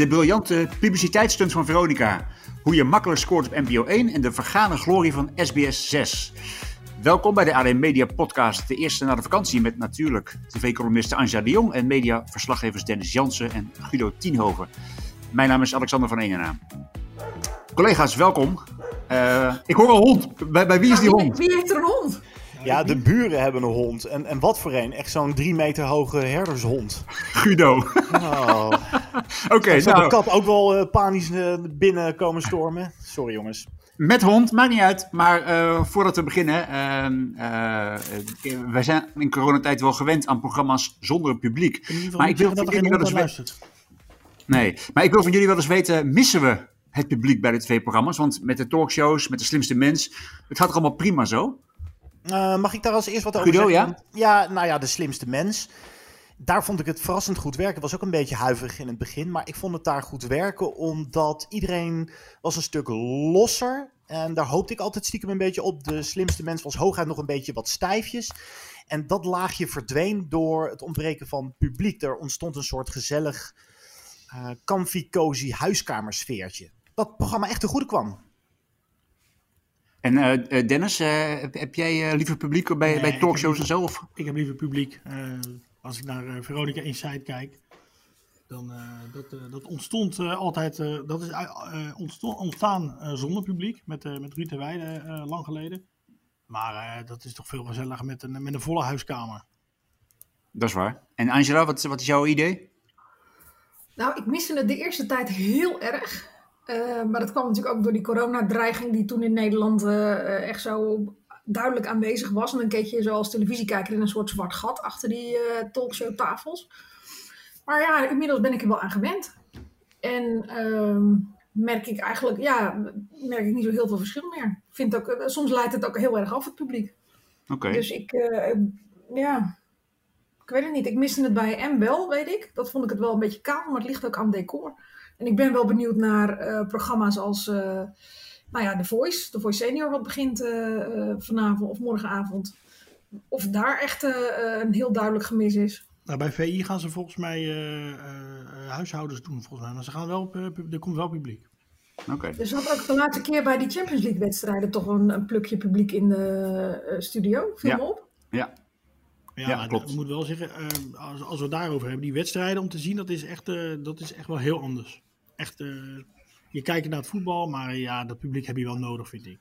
De briljante publiciteitsstunt van Veronica. Hoe je makkelijk scoort op NPO 1 en de vergane glorie van SBS 6. Welkom bij de AD Media Podcast, de eerste na de vakantie met natuurlijk tv-columniste Anja de Jong en mediaverslaggevers Dennis Jansen en Guido Tienhoven. Mijn naam is Alexander van Eenena. Collega's, welkom. Uh, ik hoor een hond. Bij, bij wie is die hond? Wie heeft er een hond? Ja, de buren hebben een hond. En, en wat voor een? Echt zo'n drie meter hoge herdershond. Guido. Oh. Oké, okay, nou. de kap ook wel uh, panisch uh, binnen komen stormen? Sorry jongens. Met hond, maakt niet uit. Maar uh, voordat we beginnen, wij zijn in coronatijd wel gewend aan programma's zonder publiek. Maar ik wil dat jullie wel eens weten. Nee, maar ik wil van jullie wel eens weten, missen we het publiek bij de tv-programma's? Want met de talkshows, met de slimste mens, het gaat er allemaal prima zo. Mag ik daar als eerst wat over Guido, zeggen? Ja? ja, nou ja, de slimste mens. Daar vond ik het verrassend goed werken. Het was ook een beetje huiverig in het begin. Maar ik vond het daar goed werken. Omdat iedereen was een stuk losser. En daar hoopte ik altijd stiekem een beetje op. De slimste mens was hooguit nog een beetje wat stijfjes. En dat laagje verdween door het ontbreken van publiek. Er ontstond een soort gezellig, uh, comfy, cozy huiskamersfeertje. Dat programma echt te goede kwam. En uh, Dennis, uh, heb jij uh, liever publiek bij, nee, bij talkshows en zo? Of? Ik heb liever publiek. Als ik naar Veronica Inside kijk, dan dat, dat ontstond altijd, dat is ontstond, ontstaan zonder publiek, met, met Ruud de Weide lang geleden. Maar dat is toch veel gezelliger met een, met een volle huiskamer. Dat is waar. En Angela, wat, wat is jouw idee? Nou, ik miste het de eerste tijd heel erg. Uh, maar dat kwam natuurlijk ook door die coronadreiging die toen in Nederland uh, echt zo duidelijk aanwezig was. En dan keek je zoals televisiekijker in een soort zwart gat achter die uh, talkshowtafels. Maar ja, inmiddels ben ik er wel aan gewend. En ehm, merk ik eigenlijk, ja, merk ik niet zo heel veel verschil meer. Vind ook, soms leidt het ook heel erg af, het publiek. Oké. Okay. Dus ik, ja, ik weet het niet. Ik miste het bij M wel, weet ik. Dat vond ik het wel een beetje kaal, maar het ligt ook aan decor. En ik ben wel benieuwd naar programma's als nou ja, The Voice. The Voice Senior, wat begint uh, vanavond of morgenavond. Of daar echt een heel duidelijk gemis is. Nou, bij VI gaan ze volgens mij huishoudens doen, volgens mij. Maar ze gaan wel, er komt wel publiek. Okay. Er zat ook de laatste keer bij die Champions League wedstrijden toch een, een plukje publiek in de studio. Viel ja. op? Ja. Ja, ja klopt. Ik moet wel zeggen, als, als we het daarover hebben, die wedstrijden om te zien, dat is echt, dat is echt wel heel anders echt, uh, je kijkt naar het voetbal, maar ja, dat publiek heb je wel nodig, vind ik.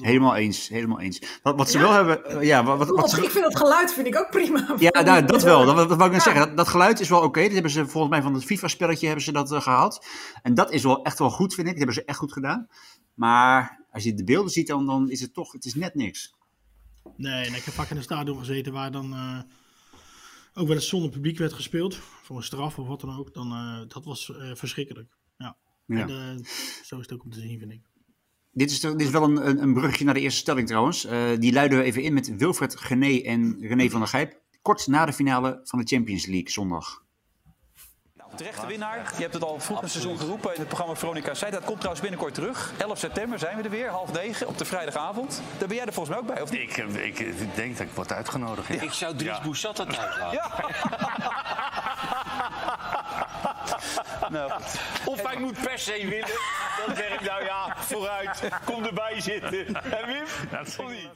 Helemaal eens, helemaal eens. Wat, wat ze ja? wel hebben, uh, ja, wat, wat, wat ze... Ik vind het geluid vind ik ook prima. Ja, nou, dat wel. Dat, dat wou ik ja. zeggen. Dat, dat, geluid is wel oké. Okay. Dat hebben ze volgens mij van het FIFA-spelletje hebben ze dat uh, gehad. En dat is wel echt wel goed, vind ik. Dat hebben ze echt goed gedaan. Maar als je de beelden ziet, dan, dan is het toch, het is net niks. Nee, en ik heb vaak in een stadion gezeten waar dan uh, ook wel eens zonder publiek werd gespeeld. Voor een straf of wat dan ook. Dan, uh, dat was uh, verschrikkelijk. Ja. En, uh, zo is het ook om te zien, vind ik. Dit is, dit is wel een, een, een brugje naar de eerste stelling trouwens. Uh, die luiden we even in met Wilfred Gené en René van der Gijp. Kort na de finale van de Champions League zondag. Terechte winnaar. Je hebt het al vroeg in het seizoen geroepen in het programma Veronica zei. Dat komt trouwens binnenkort terug. 11 september zijn we er weer, half negen, op de vrijdagavond. Daar ben jij er volgens mij ook bij, of niet? Ik, ik, ik denk dat ik word uitgenodigd. Ja. Ik zou Dries ja. Bouchat dat uitlaten. Ja. Nou. Of hij moet per se winnen. Dan zeg ik nou ja, vooruit. Kom erbij zitten. En Wim? Dat niet?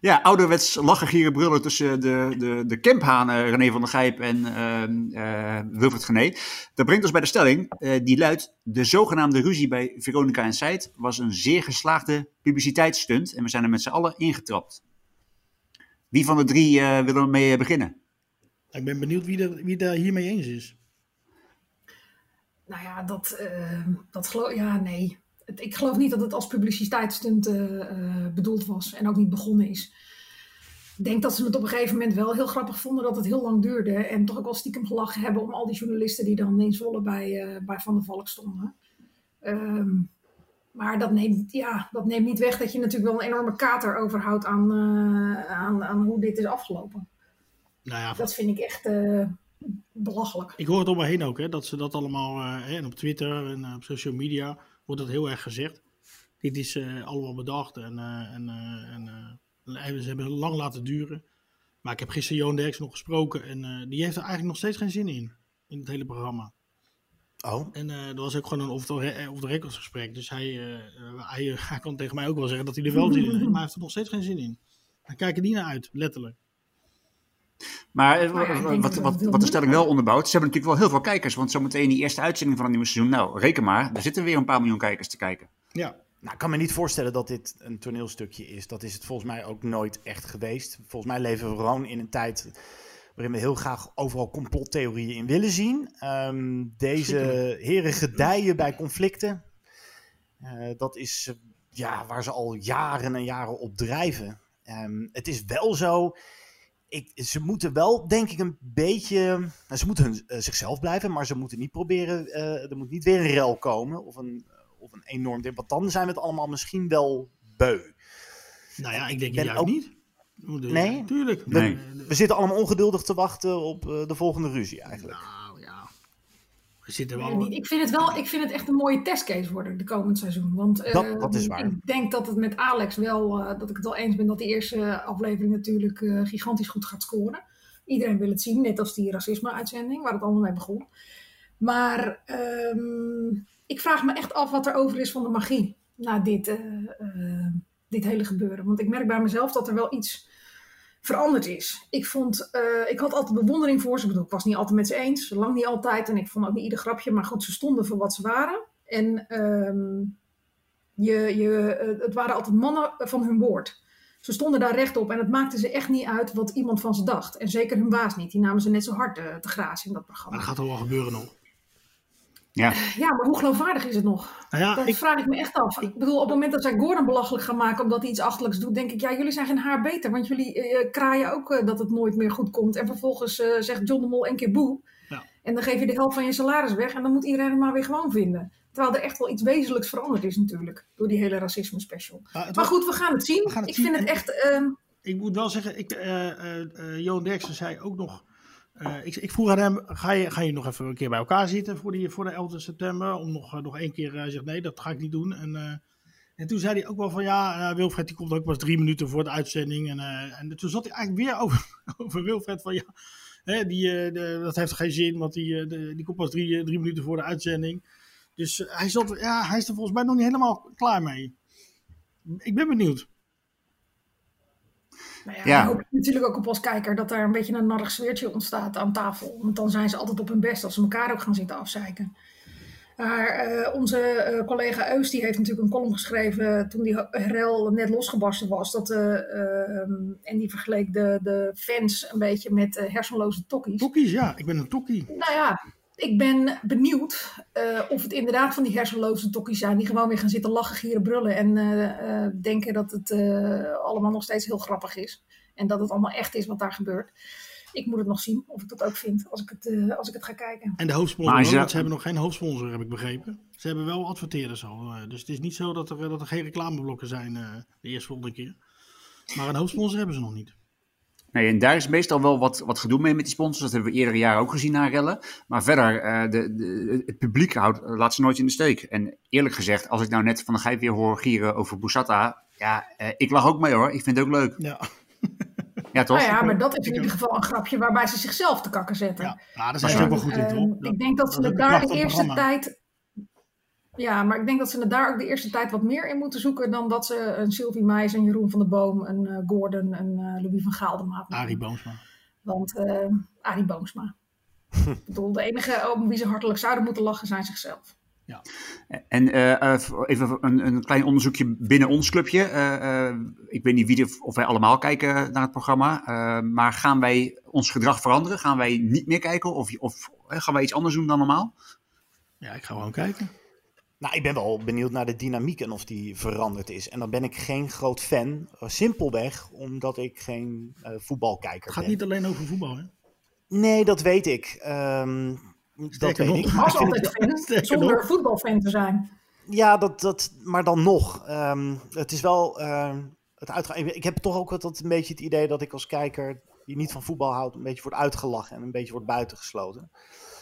Ja, ouderwets lachen, gieren, brullen tussen de, de, de camphanen René van der Gijp en uh, uh, Wilfred Gené. Dat brengt ons bij de stelling, uh, die luidt... De zogenaamde ruzie bij Veronica en Seid was een zeer geslaagde publiciteitsstunt... en we zijn er met z'n allen ingetrapt. Wie van de drie wil er mee beginnen? Ik ben benieuwd wie, er, wie daar hiermee eens is. Nou ja, dat, dat geloof Ja, nee ik geloof niet dat het als publiciteitsstunt uh, uh, bedoeld was en ook niet begonnen is. Ik denk dat ze het op een gegeven moment wel heel grappig vonden dat het heel lang duurde. En toch ook wel stiekem gelachen hebben om al die journalisten die dan in Zwolle bij, uh, bij Van der Valk stonden. Um, maar dat neemt, ja, dat neemt niet weg dat je natuurlijk wel een enorme kater overhoudt aan, aan, aan hoe dit is afgelopen. Nou ja, dat vind ik echt belachelijk. Ik hoor het om me heen ook, hè, dat ze dat allemaal en op Twitter en op social media wordt dat heel erg gezegd. Dit is uh, allemaal bedacht en, uh, en, uh, en ze hebben het lang laten duren. Maar ik heb gisteren Johan Derks nog gesproken en die heeft er eigenlijk nog steeds geen zin in, in het hele programma. Oh, En eh er was ook gewoon een off-the-record gesprek. Dus hij, eh, eh, hij, eh, hij kan tegen mij ook wel zeggen dat hij er wel zin in heeft. Maar hij heeft er nog steeds geen zin in. Hij kijkt er niet naar uit, letterlijk. Maar eh, Maar ja, ik denk wat, wat, wat de stelling wel onderbouwt, ze hebben natuurlijk wel heel veel kijkers. Want zometeen die eerste uitzending van het nieuwe seizoen, nou, reken maar, daar zitten weer een paar miljoen kijkers te kijken. Ja, Nou, ik kan me niet voorstellen dat dit een toneelstukje is. Dat is het volgens mij ook nooit echt geweest. Volgens mij leven we gewoon in een tijd waarin we heel graag overal complottheorieën in willen zien. Ehm, deze heren gedijen bij conflicten. Eh, dat is eh, ja, waar ze al jaren en jaren op drijven. Ehm, het is wel zo. Ik, ze moeten wel, denk ik, een beetje. nou, ze moeten hun, eh, zichzelf blijven, maar ze moeten niet proberen. eh, er moet niet weer een rel komen of een, of een enorm ding. Want dan zijn we het allemaal misschien wel beu. nou ja, ik denk ben juist ook- niet. Nee? Tuurlijk. Nee. Eh, We zitten allemaal ongeduldig te wachten op eh, de volgende ruzie eigenlijk. Nou we Ik vind het wel, ik vind het echt een mooie testcase worden de komend seizoen. Want Dat- eh, dat is waar. ik denk dat het met Alex wel, eh, dat ik het wel eens ben dat die eerste aflevering natuurlijk eh, gigantisch goed gaat scoren. Iedereen wil het zien, net als die racisme-uitzending, waar het allemaal mee begon. Maar ehm, ik vraag me echt af wat er over is van de magie na dit, dit hele gebeuren. Want ik merk bij mezelf dat er wel iets veranderd is. Ik, vond, eh, ik had altijd bewondering voor ze. Ik bedoel, ik was niet altijd met ze eens, lang niet altijd. En ik vond ook niet ieder grapje, maar goed, ze stonden voor wat ze waren. En ehm, je, je, eh, het waren altijd mannen van hun woord. Ze stonden daar rechtop en het maakte ze echt niet uit wat iemand van ze dacht. En zeker hun baas niet. Die namen ze net zo hard eh, te grazen in dat Maar programma. dat gaat er wel gebeuren nog. Ja, Ja, maar hoe geloofwaardig is het nog? Nou ja, Dat ik, vraag ik me echt af. Ik bedoel, op het moment dat zij Gordon belachelijk gaan maken omdat hij iets achterlijks doet, denk ik, ja, jullie zijn geen haar beter. Want jullie eh, kraaien ook eh, dat het nooit meer goed komt. En vervolgens eh, zegt John de Mol een keer boe. Ja. En dan geef je de helft van je salaris weg en dan moet iedereen het maar weer gewoon vinden. Terwijl er echt wel iets wezenlijks veranderd is natuurlijk, door die hele racisme special. maar goed, we gaan het zien. We gaan het ik zien vind het echt... ehm, ik moet wel zeggen, ik, eh eh eh, Johan Derksen zei ook nog. Eh, ik, ik vroeg aan hem: ga je, ga je nog even een keer bij elkaar zitten voor, die, voor de 11 september? Om nog, eh, nog één keer. Hij zegt: nee, dat ga ik niet doen. En, eh, en toen zei hij ook wel van ja, eh, Wilfred die komt ook pas drie minuten voor de uitzending. En, eh, en toen zat hij eigenlijk weer over, over Wilfred van ja. Hè, die, eh, de, dat heeft geen zin, want die, eh, die komt pas drie, eh, drie minuten voor de uitzending. Dus eh, hij, zat, ja, hij is er volgens mij nog niet helemaal klaar mee. Ik ben benieuwd. Nou ja, Ja. ik hoop natuurlijk ook op als kijker dat daar een beetje een narrig sfeertje ontstaat aan tafel. Want dan zijn ze altijd op hun best als ze elkaar ook gaan zitten afzeiken. Maar eh, onze eh, collega Eus die heeft natuurlijk een column geschreven toen die rel net losgebarsten was. Dat, eh, ehm, en die vergeleek de, de fans een beetje met hersenloze tokkies. Tokkies, ja, ik ben een tokkie. Nou ja, ik ben benieuwd eh, of het inderdaad van die hersenloze tokkies zijn die gewoon weer gaan zitten lachen, gieren, brullen en eh, eh, denken dat het eh, allemaal nog steeds heel grappig is. En dat het allemaal echt is wat daar gebeurt. Ik moet het nog zien of ik dat ook vind als ik het, eh, als ik het ga kijken. En de hoofdsponsor, ze- hebben nog geen hoofdsponsor, heb ik begrepen. Ze hebben wel adverteerders al. eh, dus het is niet zo dat er, dat er geen reclameblokken zijn eh, de eerste volgende keer. Maar een hoofdsponsor hebben ze nog niet. Nee, en daar is meestal wel wat, wat gedoe mee met die sponsors. Dat hebben we eerdere jaren ook gezien na rellen. Maar verder, eh, de, de, het publiek houdt, laat ze nooit in de steek. En eerlijk gezegd, als ik nou net Van de Gijp weer hoor gieren over Boussata... Ja, eh, ik lach ook mee hoor. Ik vind het ook leuk. Ja, Ja, toch? Nou ja, maar dat is in ieder geval een grapje waarbij ze zichzelf te kakken zetten. ja. ja daar zijn ze En, ook wel goed in, ehm, toch? Ik denk dat ze is het daar de eerste programma. tijd. Ja, maar ik denk dat ze het daar ook de eerste tijd wat meer in moeten zoeken dan dat ze een Sylvie Meijs, een Jeroen van der Boom, een eh, Gordon, een eh, Louis van Gaal de maat. Arie Boomsma. Want eh Arie Boomsma. ik bedoel, de enige om wie ze hartelijk zouden moeten lachen zijn zichzelf. En eh, eh, even een, een klein onderzoekje binnen ons clubje. Eh, eh, ik weet niet wie de, of wij allemaal kijken naar het programma. eh, maar gaan wij ons gedrag veranderen? Gaan wij niet meer kijken? Of, of gaan wij iets anders doen dan normaal? Ja, ik ga gewoon kijken. Nou, ik ben wel benieuwd naar de dynamiek en of die veranderd is. En dan ben ik geen groot fan. eh, Simpelweg omdat ik geen eh, voetbalkijker Het gaat ben. niet alleen over voetbal, hè? Nee, dat weet ik. Ehm, dat weet ik. Maar Was altijd fan, zonder voetbalfan te zijn. ja, dat, dat, maar dan nog. Ehm, het is wel ehm, het uitgaan. Ik, ik heb toch ook altijd een beetje het idee dat ik als kijker die niet van voetbal houdt, een beetje wordt uitgelachen en een beetje wordt buitengesloten.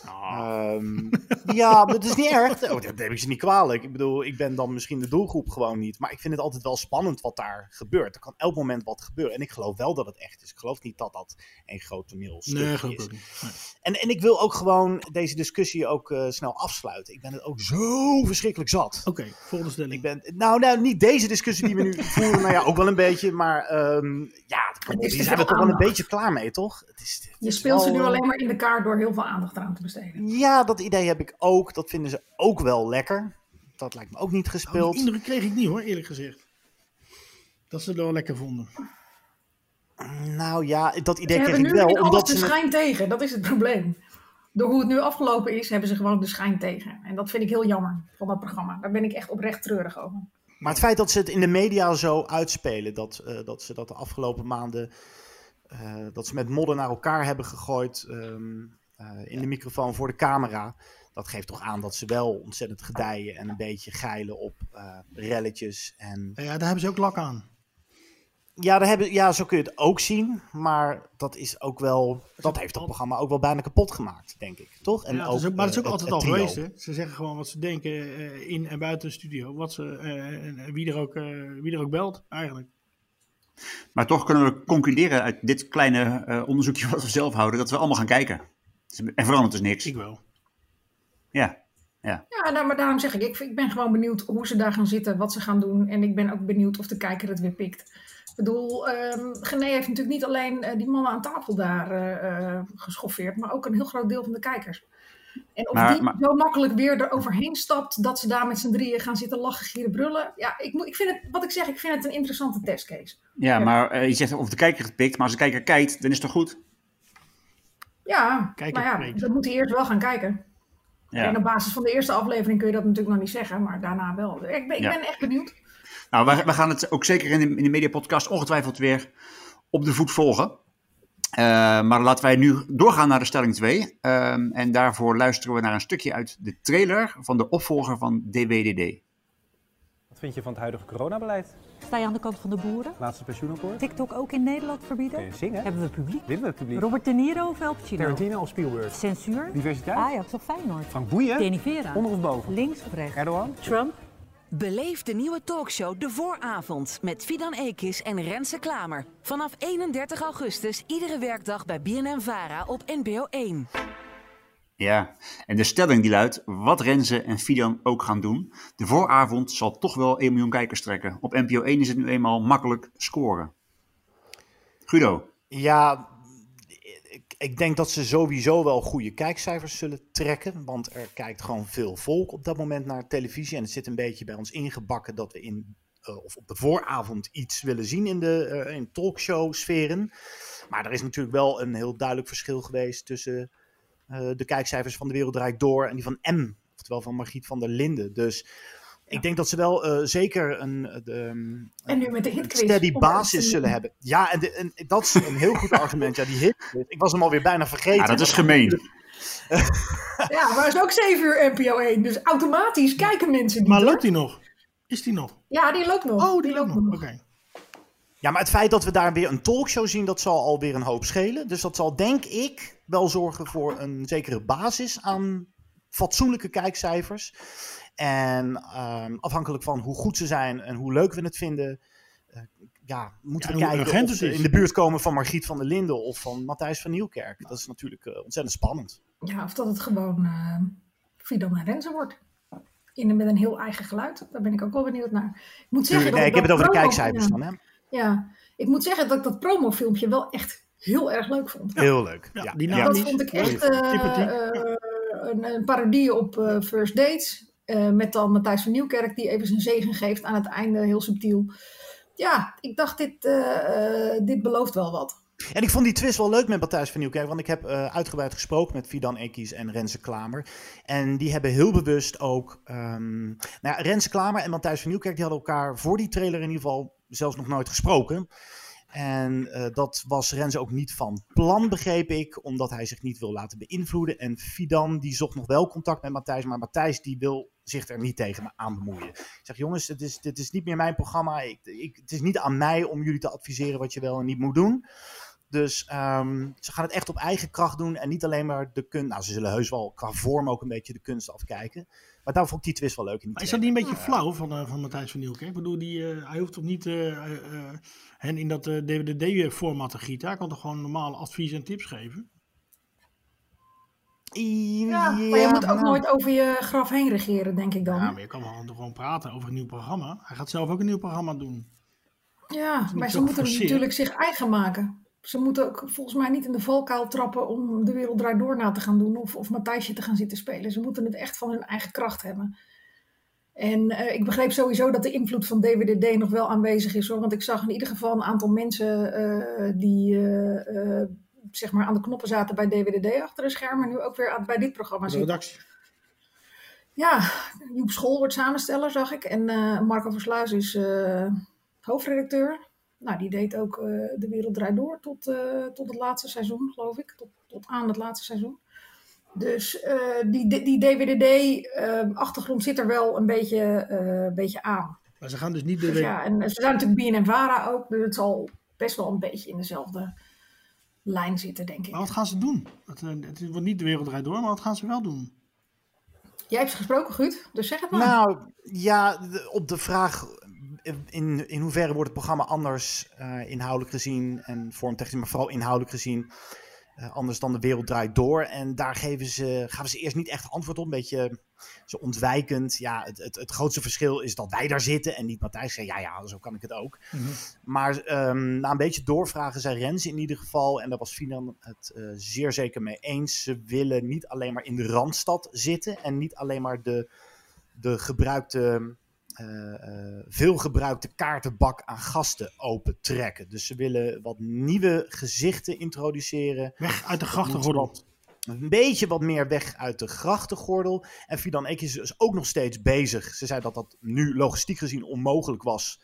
Ah. Ehm, Ja, maar dat is niet erg. Oh, dat neem ik ze niet kwalijk. Ik bedoel, ik ben dan misschien de doelgroep gewoon niet. Maar ik vind het altijd wel spannend wat daar gebeurt. Er kan elk moment wat gebeuren. En ik geloof wel dat het echt is. Ik geloof niet dat dat een groot toneelstuk Nee, geloof is. niet. Nee. En, en ik wil ook gewoon deze discussie ook eh, snel afsluiten. Ik ben het ook zo verschrikkelijk zat. Oké, volgende stelling. Ik ben, nou, nou, niet deze discussie die we nu voeren. Nou ja, ook wel een beetje. Maar ehm, ja, is die te zijn we veel toch wel een beetje klaar mee, toch? Het is, het Je is speelt ze nu alleen maar in de kaart door heel veel aandacht eraan te besteden. Ja, dat idee heb ik ook. Dat vinden ze ook wel lekker. Dat lijkt me ook niet Nou, gespeeld. die indruk kreeg ik niet hoor, eerlijk gezegd. Dat ze het wel lekker vonden. Nou ja, dat Ze idee kreeg ik nu wel. alles Omdat de ze het- schijn tegen. Dat is het probleem. Door hoe het nu afgelopen is, hebben ze gewoon de schijn tegen. En dat vind ik heel jammer van dat programma. Daar ben ik echt oprecht treurig over. Maar het feit dat ze het in de media zo uitspelen, dat, eh, dat ze dat de afgelopen maanden, eh, dat ze met modder naar elkaar hebben gegooid ehm, eh, in de microfoon voor de camera, dat geeft toch aan dat ze wel ontzettend gedijen en een beetje geilen op eh, relletjes. En Ja, daar hebben ze ook lak aan. ja, daar hebben, ja, zo kun je het ook zien, maar dat is ook wel, dat heeft het programma ook wel bijna kapot gemaakt, denk ik, toch? En Ja, het is ook, maar het is ook eh, altijd het al geweest. Hè? Ze zeggen gewoon wat ze denken eh, in en buiten de studio. Wat ze, eh, en wie, er ook, eh, wie er ook belt, eigenlijk. Maar toch kunnen we concluderen uit dit kleine eh, onderzoekje wat we zelf houden, dat we allemaal gaan kijken. Er verandert dus niks. Ik wel. Ja, Ja, nou, maar daarom zeg ik, ik, ik ben gewoon benieuwd hoe ze daar gaan zitten, wat ze gaan doen. En ik ben ook benieuwd of de kijker het weer pikt. Ik bedoel, ehm Gené heeft natuurlijk niet alleen eh, die mannen aan tafel daar eh, eh, geschoffeerd, maar ook een heel groot deel van de kijkers. En of Maar- die maar- zo makkelijk weer eroverheen stapt, dat ze daar met z'n drieën gaan zitten lachen, gieren, brullen. Ja, ik, moet, ik vind het, wat ik zeg, ik vind het een interessante testcase. ja maar je zegt of de kijker het pikt, maar als de kijker kijkt, dan is het toch goed? Ja, Kijk, maar ja, dan moet hij eerst wel gaan kijken. En Ja. op basis van de eerste aflevering kun je dat natuurlijk nog niet zeggen, maar daarna wel. Ik ben, ik Ja. ben echt benieuwd. Nou, we, we gaan het ook zeker in de, in de mediapodcast ongetwijfeld weer op de voet volgen. Eh, maar laten wij nu doorgaan naar de stelling 2. Ehm, en daarvoor luisteren we naar een stukje uit de trailer van de opvolger van DWDD. Wat vind je van het huidige coronabeleid? Sta je aan de kant van de boeren? Laatste pensioenakkoord? TikTok ook in Nederland Kun verbieden? je zingen? Hebben we publiek? Willen we het publiek? Robert De Niro of El Pacino? Tarantino of Spielberg? Censuur? Diversiteit? Ajax of Feyenoord? Frank Boeien? Denivera? Onder of boven? Links of rechts? Erdogan? Trump? Beleef de nieuwe talkshow De Vooravond met Fidan Ekis en Renze Klamer. Vanaf 31 augustus iedere werkdag bij BNN Vara op NPO 1. Ja, en de stelling die luidt, wat Renze en Fidan ook gaan doen, de vooravond zal toch wel 1 miljoen kijkers trekken. Op NPO 1 is het nu eenmaal makkelijk scoren. Guido, Ja, ik, denk dat ze sowieso wel goede kijkcijfers zullen trekken. Want er kijkt gewoon veel volk op dat moment naar televisie. En het zit een beetje bij ons ingebakken dat we in, eh, of op de vooravond iets willen zien in de eh, talkshow-sferen. Maar er is natuurlijk wel een heel duidelijk verschil geweest tussen de kijkcijfers van De Wereld Draait Door en die van M. Oftewel van Margriet van der Linden. Dus ik denk dat ze wel eh, zeker een, eh, de, En nu met de steady basis zullen hebben. Ja, en, de, en dat is een heel goed argument. Ja, die hit. Ik was hem alweer bijna vergeten. ja, dat is gemeen. Ja, maar het is ook 7 uur NPO 1. Dus automatisch kijken mensen niet. Maar loopt die nog? Is die nog? Ja, die loopt nog. Oh, die loopt nog. Oké. Ja, maar het feit dat we daar weer een talkshow zien, dat zal alweer een hoop schelen. Dus dat zal, denk ik, wel zorgen voor een zekere basis aan fatsoenlijke kijkcijfers. En ehm, afhankelijk van hoe goed ze zijn en hoe leuk we het vinden, eh, ja, moeten Ja, we kijken of ze in de buurt komen van Margriet van der Linden of van Matthijs van Nieuwkerk. Dat is natuurlijk eh, ontzettend spannend. Ja, of dat het gewoon eh Fidan en Renze wordt. In, met een heel eigen geluid. Daar ben ik ook wel benieuwd naar. Ik moet zeggen nee, ik dat heb het over de kijkcijfers ja, dan, hè? Ja, ik moet zeggen dat ik dat promofilmpje wel echt heel erg leuk vond. Heel leuk. Ja, Ja, die naam dat is- vond ik echt eh, eh, een, een parodie op eh, First Dates. eh, met dan Matthijs van Nieuwkerk die even zijn zegen geeft aan het einde, heel subtiel. Ja, ik dacht, dit, eh, eh, dit belooft wel wat. En ik vond die twist wel leuk met Matthijs van Nieuwkerk. Want ik heb eh, uitgebreid gesproken met Fidan Ekies en Renze Klamer. En die hebben heel bewust ook... ehm nou ja, Renze Klamer en Matthijs van Nieuwkerk... die hadden elkaar voor die trailer in ieder geval zelfs nog nooit gesproken. En eh, dat was Renze ook niet van plan, begreep ik. Omdat hij zich niet wil laten beïnvloeden. En Fidan die zocht nog wel contact met Matthijs. Maar Matthijs die wil zich er niet tegen aan bemoeien. Ik zeg, jongens, het is, dit is niet meer mijn programma. Ik, ik, het is niet aan mij om jullie te adviseren wat je wel en niet moet doen. Dus ehm, ze gaan het echt op eigen kracht doen en niet alleen maar de kunst. Nou, ze zullen heus wel qua vorm ook een beetje de kunst afkijken. Maar daar vond ik die twist wel leuk in. Maar is dat niet een beetje flauw van, eh, van Matthijs van Nieuwkerk? Ik bedoel, die, eh, hij hoeft toch niet eh, eh, eh, hen in dat eh, DWD-format te gieten? Hij kan toch gewoon normale advies en tips geven? Ja, maar je moet ook nooit over je graf heen regeren, denk ik dan. Ja, maar je kan wel gewoon praten over een nieuw programma. Hij gaat zelf ook een nieuw programma doen. Ja, maar ze moeten natuurlijk zich eigen maken. Ze moeten ook volgens mij niet in de valkuil trappen om de wereld draait door na te gaan doen of, of Matthijsje te gaan zitten spelen. Ze moeten het echt van hun eigen kracht hebben. En eh, ik begreep sowieso dat de invloed van DWDD nog wel aanwezig is hoor. Want ik zag in ieder geval een aantal mensen eh, die eh, zeg maar aan de knoppen zaten bij DWDD achter de schermen. Nu ook weer aan- bij dit programma De zitten. redactie. Ja, Joep School wordt samensteller, zag ik. En Marco Versluis is hoofdredacteur. Nou, die deed ook eh, De Wereld Draait Door tot, eh, tot het laatste seizoen, geloof ik. Tot, tot aan het laatste seizoen. Dus eh, die, die DWDD-achtergrond zit er wel een beetje, eh, een beetje aan. Maar ze gaan dus niet de... Dus ja, en ze zijn natuurlijk BNN-Vara ook. Dus het zal best wel een beetje in dezelfde lijn zitten, denk ik. Maar wat gaan ze doen? Het, het wordt niet de wereld draait door, maar wat gaan ze wel doen? Jij hebt ze gesproken, Guut, dus zeg het maar. Nou, ja, op de vraag in, in hoeverre wordt het programma anders eh, inhoudelijk gezien en vormtechnisch, maar vooral inhoudelijk gezien, eh, anders dan de wereld draait door. En daar geven ze, gaven ze eerst niet echt antwoord op, een beetje zo ontwijkend. Ja, het, het, het grootste verschil is dat wij daar zitten en niet Matthijs zei, ja, ja, zo kan ik het ook. Maar ehm, na een beetje doorvragen zei Rens in ieder geval, en daar was Finan het eh, zeer zeker mee eens, ze willen niet alleen maar in de Randstad zitten en niet alleen maar de, de gebruikte, veel gebruikte kaartenbak aan gasten opentrekken. Dus ze willen wat nieuwe gezichten introduceren. Weg uit de grachtengordel. Een beetje wat meer weg uit de grachtengordel. En Fidan Eek is dus ook nog steeds bezig. Ze zei dat dat nu logistiek gezien onmogelijk was.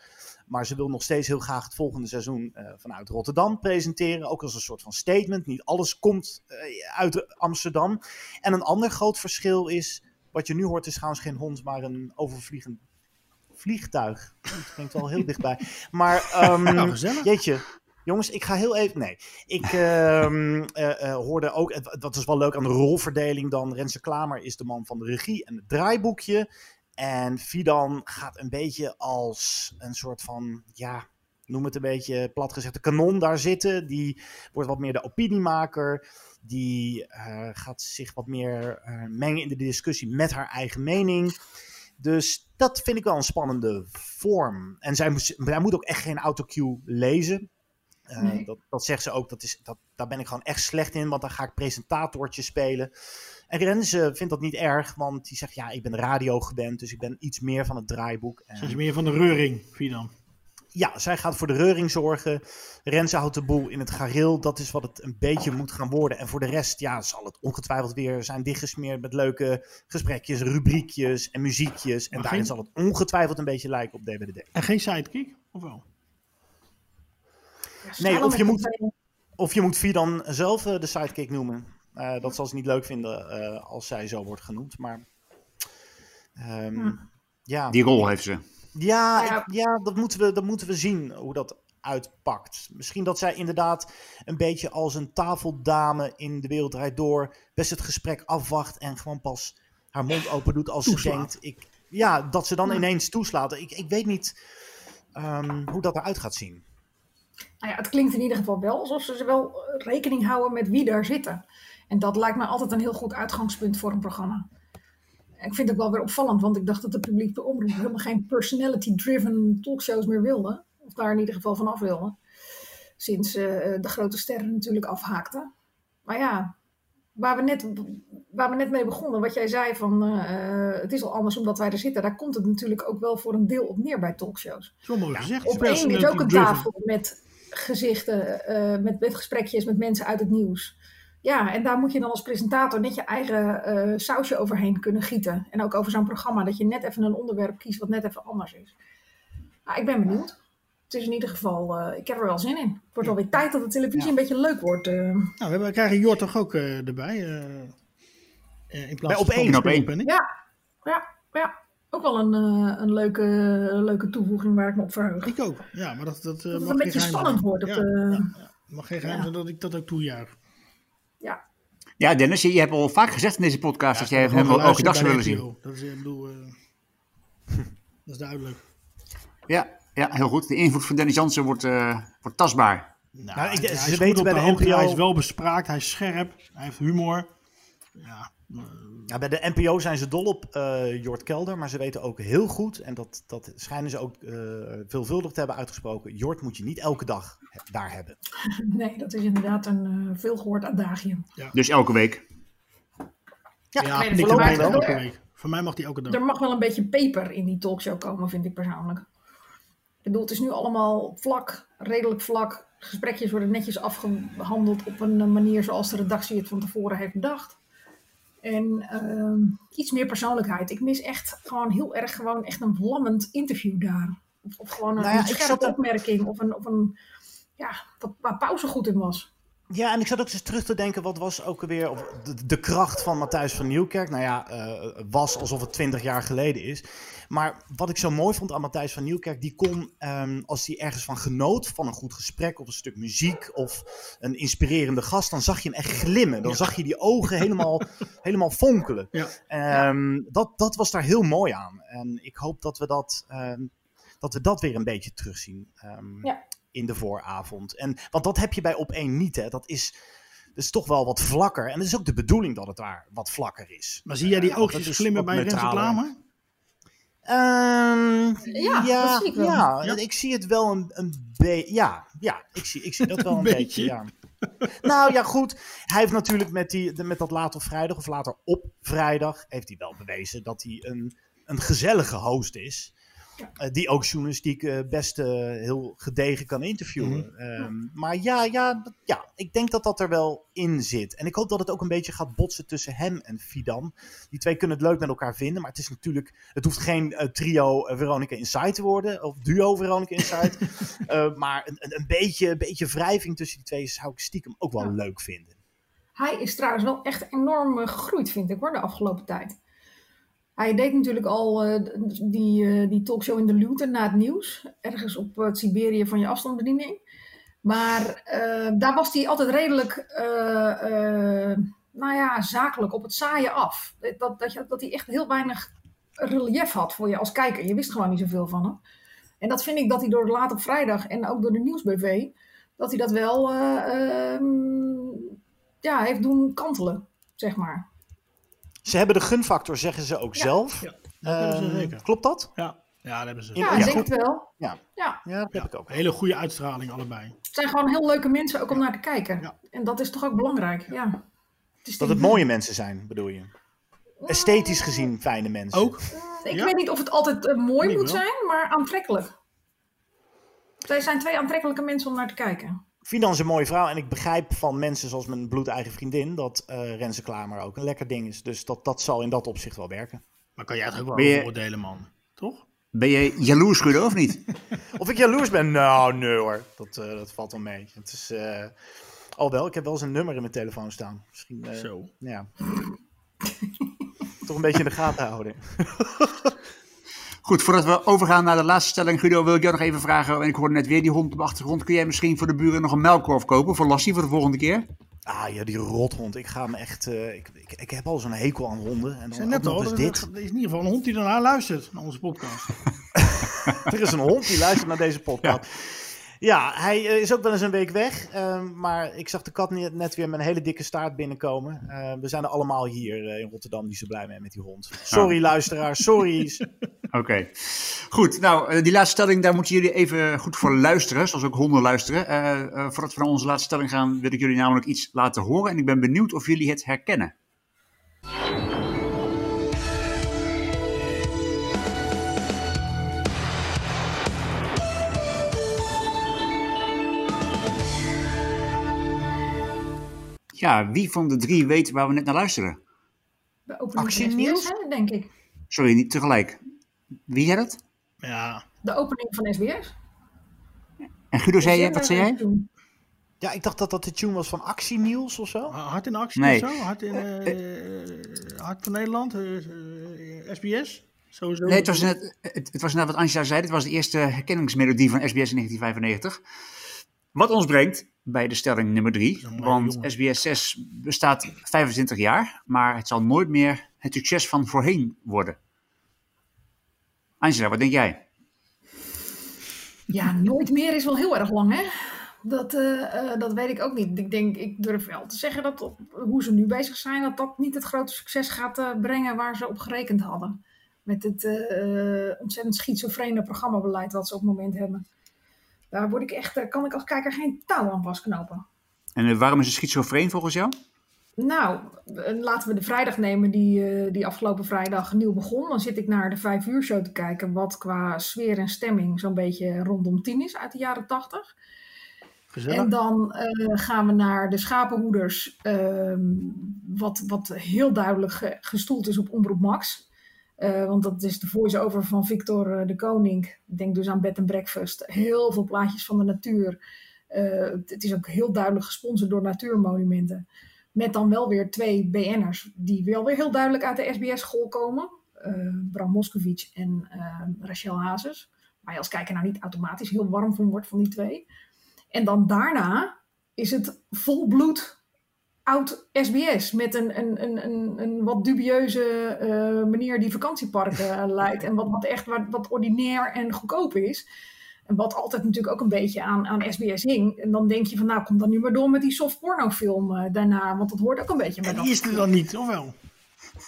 Maar ze wil nog steeds heel graag het volgende seizoen eh, vanuit Rotterdam presenteren. Ook als een soort van statement. Niet alles komt eh, uit Amsterdam. En een ander groot verschil is. Wat je nu hoort is trouwens geen hond, maar een overvliegend vliegtuig. Dat klinkt wel heel dichtbij. Maar Nou, gezellig. jeetje. Jongens, ik ga heel even. Nee. Ik ehm, eh, eh, hoorde ook. Dat is wel leuk aan de rolverdeling dan. Renze Klamer is de man van de regie en het draaiboekje. En Fidan gaat een beetje als een soort van. Ja, noem het een beetje plat gezegd. De kanon daar zitten. Die wordt wat meer de opiniemaker. Die eh, gaat zich wat meer mengen in de discussie met haar eigen mening. Dus dat vind ik wel een spannende vorm. En zij, zij moet ook echt geen autocue lezen. Eh, Nee. dat, dat zegt ze ook. Dat is, dat, daar ben ik gewoon echt slecht in, want dan ga ik presentatortje spelen. En Renze vindt dat niet erg, want die zegt: Ja, ik ben radio gewend, dus ik ben iets meer van het draaiboek. En Zijn ze meer van de reuring, Fidan? Ja, zij gaat voor de reuring zorgen. Renze houdt de boel in het gareel. Dat is wat het een beetje moet gaan worden. En voor de rest ja, zal het ongetwijfeld weer zijn dichtgesmeerd met leuke gesprekjes, rubriekjes en muziekjes. En Maar daarin geen- zal het ongetwijfeld een beetje lijken op DWDD. En geen sidekick? Of wel? Nee, of je moet, of je moet Fidan zelf eh, de sidekick noemen. Eh, dat zal ze niet leuk vinden eh, als zij zo wordt genoemd. Maar ehm, ja. Die rol heeft ze. Ja, Ja. ik- ja dat, moeten we, dat moeten we zien hoe dat uitpakt. Misschien dat zij inderdaad een beetje als een tafeldame in de wereld rijdt door, best het gesprek afwacht en gewoon pas haar mond open doet als Toeslaat. ze denkt. Ik, ja, dat ze dan Ja. ineens toeslaat. Ik, ik weet niet ehm, hoe dat eruit gaat zien. Nou ja, het klinkt in ieder geval wel alsof ze wel rekening houden met wie daar zitten. En dat lijkt me altijd een heel goed uitgangspunt voor een programma. Ik vind het ook wel weer opvallend, want ik dacht dat de publieke omroep helemaal geen personality-driven talkshows meer wilde. Of daar in ieder geval van af wilde. Sinds eh, de grote sterren natuurlijk afhaakten. Maar ja, waar we net, waar we net mee begonnen, wat jij zei van eh, eh, het is al anders omdat wij er zitten. Daar komt het natuurlijk ook wel voor een deel op neer bij talkshows. Zo mooi gezegd. Op één is ook een tafel met gezichten, eh, met, met gesprekjes met mensen uit het nieuws. Ja, en daar moet je dan als presentator net je eigen eh, sausje overheen kunnen gieten. En ook over zo'n programma, dat je net even een onderwerp kiest wat net even anders is. Nou, ik ben benieuwd. Het is in ieder geval, eh, ik heb er wel zin in. Het wordt alweer tijd dat de televisie een beetje leuk wordt. eh. Nou, we, hebben, we krijgen Jort toch ook eh, erbij? eh, eh, in plaats Bij Op één. Op één. Ja, ja, ja. Ook wel een, eh, een leuke, leuke toevoeging waar ik me op verheug. Ik ook. Ja, maar dat, dat, eh, Dat het mag een geen beetje spannend wordt op Ja, de, ja, ja. mag geen geheim Ja. zijn dat ik dat ook toejuich. Ja, Dennis, je, je hebt al vaak gezegd in deze podcast dat jij hem wel elke dag zou willen de zien. NPO. Dat is, ik bedoel, eh, dat is duidelijk. Ja, ja, heel goed. De invloed van Dennis Jansen wordt, eh, wordt tastbaar. Nou, Nou, ik- hij- ze hij is weten goed op bij de de NPO Hij is wel bespraakt, hij is scherp, hij heeft humor. Ja, Ja, bij de NPO zijn ze dol op eh Jort Kelder, maar ze weten ook heel goed, en dat, dat schijnen ze ook eh, veelvuldig te hebben uitgesproken, Jort moet je niet elke dag he- daar hebben. nee, dat is inderdaad een eh veelgehoord adagium. Dus elke week. Ja, Wij mij wel. elke week. Voor mij mag hij elke dag. Er mag wel een beetje peper in die talkshow komen, vind ik persoonlijk. Ik bedoel, het is nu allemaal vlak, redelijk vlak. Gesprekjes worden netjes afgehandeld op een manier zoals de redactie het van tevoren heeft bedacht. En ehm, iets meer persoonlijkheid. Ik mis echt gewoon heel erg gewoon echt een vlammend interview daar. Of, of gewoon een, Nou ja, een scherpe er- opmerking. Of een, of een ja, wat, waar pauze goed in was. Ja, en ik zat ook eens terug te denken, wat was ook alweer of de, de kracht van Matthijs van Nieuwkerk? Nou ja, eh, was alsof het twintig jaar geleden is. Maar wat ik zo mooi vond aan Matthijs van Nieuwkerk, die kon, ehm, als hij ergens van genoot, van een goed gesprek of een stuk muziek of een inspirerende gast, dan zag je hem echt glimmen. Dan zag je die ogen helemaal, helemaal fonkelen. Ja. Ehm, dat, dat was daar heel mooi aan. En ik hoop dat we dat, ehm, dat, we dat weer een beetje terugzien. ehm, Ja. in de vooravond. En, want dat heb je bij op één niet. Hè. Dat, is, dat is toch wel wat vlakker. En het is ook de bedoeling dat het daar wat vlakker is. Maar zie jij die Eh, oogjes glimmen bij Renze neutraler. Klamer? Ehm, Ja, ja, dat zie ik wel. Ja, Ja. ik zie het wel een, een beetje. Ja, ja ik, zie, ik zie dat wel een, Een beetje. beetje. Ja. nou ja, goed. Hij heeft natuurlijk met, die, met dat later op vrijdag, of later op vrijdag, heeft hij wel bewezen dat hij een, een gezellige host is. Eh, die ook journalistiek eh, best eh, heel gedegen kan interviewen. Mhm. Ehm, maar ja, ja, dat- ja, ik denk dat dat er wel in zit. En ik hoop dat het ook een beetje gaat botsen tussen hem en Fidan. Die twee kunnen het leuk met elkaar vinden. Maar het is natuurlijk. Het hoeft geen eh, trio Veronica Inside te worden. Of duo Veronica Inside. Eh, maar een, een, een beetje, een beetje wrijving tussen die twee zou ik stiekem ook wel Ja. leuk vinden. Hij is trouwens wel echt enorm gegroeid, vind ik hoor, de afgelopen tijd. Hij deed natuurlijk al eh, die, eh, die talkshow in de Luton na het nieuws. Ergens op het Siberië van je afstandsbediening. Maar eh, daar was hij altijd redelijk, eh, eh, nou ja, zakelijk op het saaien af. Dat, dat, je, dat hij echt heel weinig relief had voor je als kijker. Je wist gewoon niet zoveel van hem. En dat vind ik dat hij door laat op vrijdag en ook door de nieuwsbv, dat hij dat wel eh, ehm, ja, heeft doen kantelen, zeg maar. Ze hebben de gunfactor, zeggen ze ook Ja. zelf. Ja, dat hebben ze Ehm, zeker. Klopt dat? Ja, ja dat hebben ze. Ja, ja, ik denk het wel. Ja. Ja, Ja, dat heb ik ook. Hele goede uitstraling allebei. het zijn gewoon heel leuke mensen ook om naar te kijken. Ja. En dat is toch ook belangrijk, ja. Het is Dat het mooie mensen zijn, bedoel je? Esthetisch gezien fijne mensen. Ook? Ik Ja. weet niet of het altijd eh, mooi moet wel. zijn, maar aantrekkelijk. Zij zijn twee aantrekkelijke mensen om naar te kijken. Fidan is een mooie vrouw en ik begrijp van mensen zoals mijn bloedeigen vriendin dat eh Renze Klamer ook een lekker ding is. Dus dat, dat zal in dat opzicht wel werken. Maar kan jij het ook wel je- beoordelen, man? Toch? Ben je jaloers, Guido, of niet? Of ik jaloers ben? Nou, nee hoor. Dat, eh, dat valt wel mee. Het is, eh, al wel, ik heb wel zijn nummer in mijn telefoon staan. Misschien, eh, Zo. ja. Toch een beetje in de gaten houden. Goed, voordat we overgaan naar de laatste stelling, Guido, wil ik jou nog even vragen. En ik hoorde net weer die hond op de achtergrond. Kun jij misschien voor de buren nog een melkkorf kopen voor Lassie voor de volgende keer? Ah ja, die rothond. Ik ga hem echt... eh, ik, ik, ik heb al zo'n hekel aan honden. En dan net al, er, dit. er is in ieder geval een hond die daarna luistert naar onze podcast. Er is een hond die luistert naar deze podcast. Ja, hij eh, is ook wel eens een week weg. eh, maar ik zag de kat net, net weer met een hele dikke staart binnenkomen. Eh, we zijn er allemaal hier eh, in Rotterdam niet zo blij mee met die hond. Sorry luisteraars, sorry. Oké. Goed, nou, eh, die laatste stelling, daar moeten jullie even goed voor luisteren. Zoals ook honden luisteren. Voordat we naar onze laatste stelling gaan, wil ik jullie namelijk iets laten horen. En ik ben benieuwd of jullie het herkennen. Ja, wie van de drie weet waar we net naar luisteren? De opening? SBS, denk ik. Sorry, niet tegelijk. Wie had het? Ja, De opening van SBS. En Guido, zei je, wat eh, zei jij? Ja, ik dacht dat dat de tune was van Actie Niels of zo. hard in actie Nee. of zo? Hard, in, eh, hard van Nederland? eh, eh, SBS? Sowieso. Nee, het was, net, het, het was net wat Angela zei. Dit was de eerste herkenningsmelodie van SBS in 1995. Wat ons brengt bij de stelling nummer drie. Want jongen. SBS 6 bestaat 25 jaar, maar het zal nooit meer het succes van voorheen worden. Angela, wat denk jij? Ja, nooit meer is wel heel erg lang, hè? Dat, eh, eh, dat weet ik ook niet. Ik denk, ik durf wel te zeggen dat op, hoe ze nu bezig zijn, dat dat niet het grote succes gaat eh, brengen waar ze op gerekend hadden. Met het ontzettend schizofrene programmabeleid wat ze op het moment hebben. Daar word ik echt, kan ik als kijker geen touw aan vastknopen. En eh, waarom is het schizofreen volgens jou? Nou, eh, laten we de vrijdag nemen die, eh, die afgelopen vrijdag nieuw begon. Dan zit ik naar de vijf uur show te kijken, wat qua sfeer en stemming zo'n beetje rondom tien is uit de jaren tachtig. Gezellig. En dan eh, gaan we naar de schapenhoeders, ehm, wat, wat heel duidelijk ge- gestoeld is op Omroep Max. Eh, want dat is de voice-over van Victor eh, de Koning. Denk dus aan Bed and Breakfast. Heel veel plaatjes van de natuur. Eh, het is ook heel duidelijk gesponsord door Natuurmonumenten. Met dan wel weer twee BN'ers die wel weer heel duidelijk uit de SBS-school komen. Bram Moskowitz en Rachel Hazes. Waar je als kijker nou niet automatisch heel warm van wordt van die twee. En dan daarna is het volbloed oud SBS. Met een, een, een, een, een wat dubieuze eh, manier die vakantieparken eh, leidt. En wat, wat echt wat, wat ordinair en goedkoop is. En wat altijd natuurlijk ook een beetje aan, aan SBS hing. En dan denk je van nou kom dan nu maar door met die soft pornofilm eh, daarna. Want dat hoort ook een beetje bij En dat die is er dan niet, of wel?